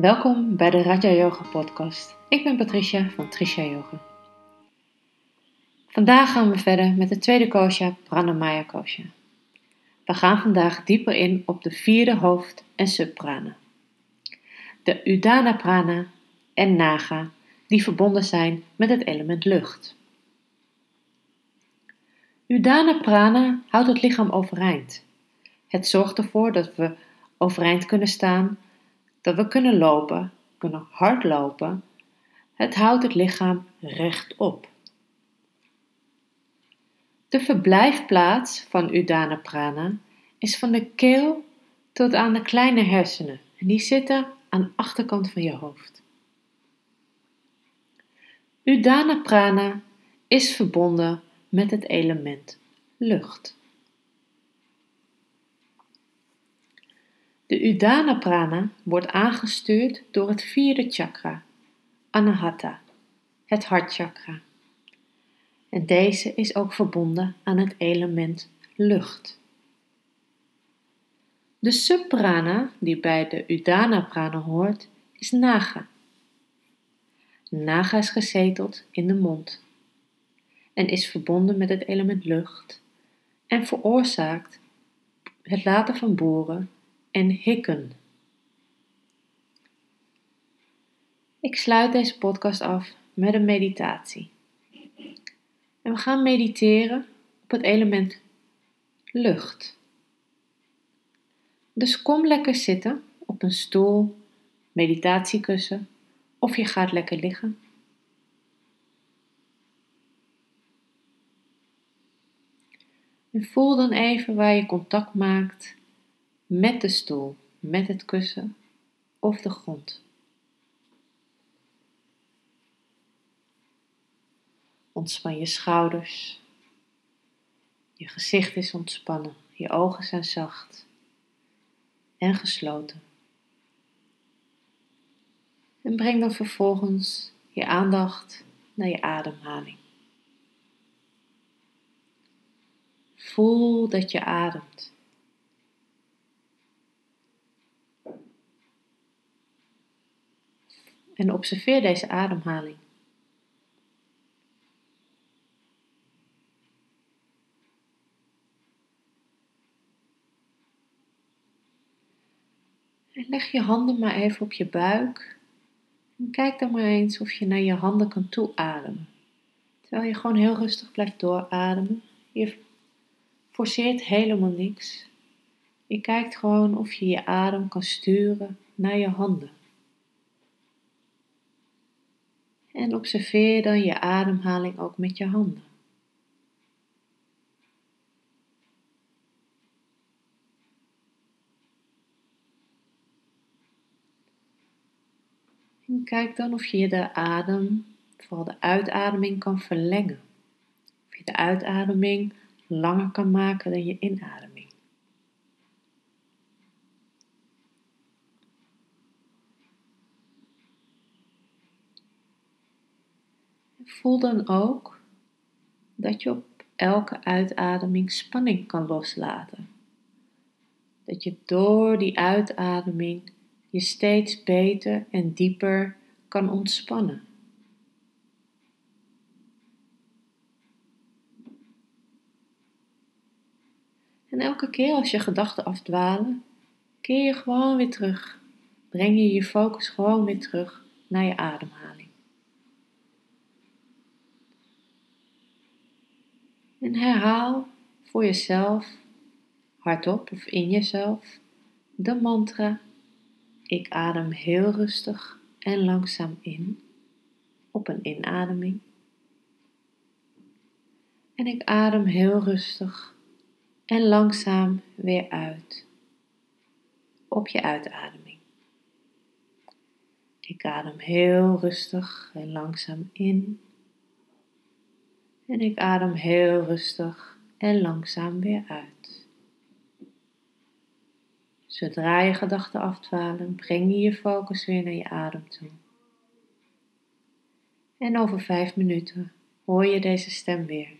Welkom bij de Raja Yoga podcast. Ik ben Patricia van Trisha Yoga. Vandaag gaan we verder met de tweede kosha, Pranamaya kosha. We gaan vandaag dieper in op de vierde hoofd- en subprana. De Udana prana en Naga, die verbonden zijn met het element lucht. Udana prana houdt het lichaam overeind. Het zorgt ervoor dat we overeind kunnen staan, dat we kunnen lopen, kunnen hardlopen. Het houdt het lichaam rechtop. De verblijfplaats van Udana Prana is van de keel tot aan de kleine hersenen en die zitten aan de achterkant van je hoofd. Udana Prana is verbonden met het element lucht. De Udana Prana wordt aangestuurd door het vierde chakra, Anahata, het hartchakra. En deze is ook verbonden aan het element lucht. De subprana die bij de Udana Prana hoort, is Naga. Naga is gezeteld in de mond en is verbonden met het element lucht en veroorzaakt het laten van boren en hikken. Ik sluit deze podcast af met een meditatie. En we gaan mediteren op het element lucht. Dus kom lekker zitten op een stoel, meditatiekussen of je gaat lekker liggen. En voel dan even waar je contact maakt met de stoel, met het kussen of de grond. Ontspan je schouders. Je gezicht is ontspannen. Je ogen zijn zacht en gesloten. En breng dan vervolgens je aandacht naar je ademhaling. Voel dat je ademt. En observeer deze ademhaling. En leg je handen maar even op je buik. En kijk dan maar eens of je naar je handen kan toeademen. Terwijl je gewoon heel rustig blijft doorademen. Je forceert helemaal niks. Je kijkt gewoon of je je adem kan sturen naar je handen. En observeer dan je ademhaling ook met je handen. En kijk dan of je de adem, vooral de uitademing, kan verlengen. Of je de uitademing langer kan maken dan je inademing. Voel dan ook dat je op elke uitademing spanning kan loslaten. Dat je door die uitademing je steeds beter en dieper kan ontspannen. En elke keer als je gedachten afdwalen, keer je gewoon weer terug. Breng je je focus gewoon weer terug naar je ademhaling. En herhaal voor jezelf, hardop of in jezelf, de mantra: Ik adem heel rustig en langzaam in op een inademing. En ik adem heel rustig en langzaam weer uit op je uitademing. Ik adem heel rustig en langzaam in. En ik adem heel rustig en langzaam weer uit. Zodra je gedachten afdwalen, breng je je focus weer naar je adem toe. En over vijf minuten hoor je deze stem weer.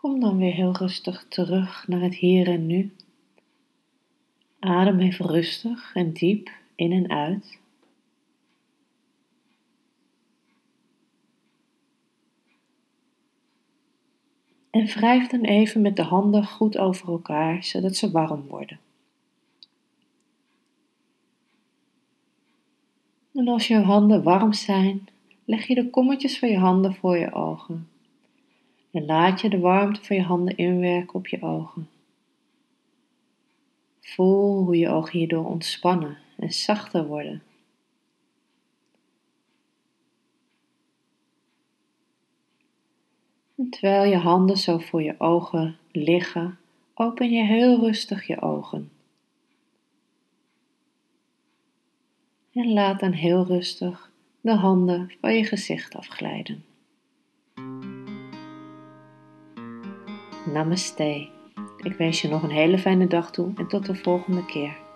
Kom dan weer heel rustig terug naar het hier en nu. Adem even rustig en diep in en uit. En wrijf dan even met de handen goed over elkaar, zodat ze warm worden. En als je handen warm zijn, leg je de kommetjes van je handen voor je ogen. En laat je de warmte van je handen inwerken op je ogen. Voel hoe je ogen hierdoor ontspannen en zachter worden. En terwijl je handen zo voor je ogen liggen, open je heel rustig je ogen. En laat dan heel rustig de handen van je gezicht afglijden. Namaste. Ik wens je nog een hele fijne dag toe en tot de volgende keer.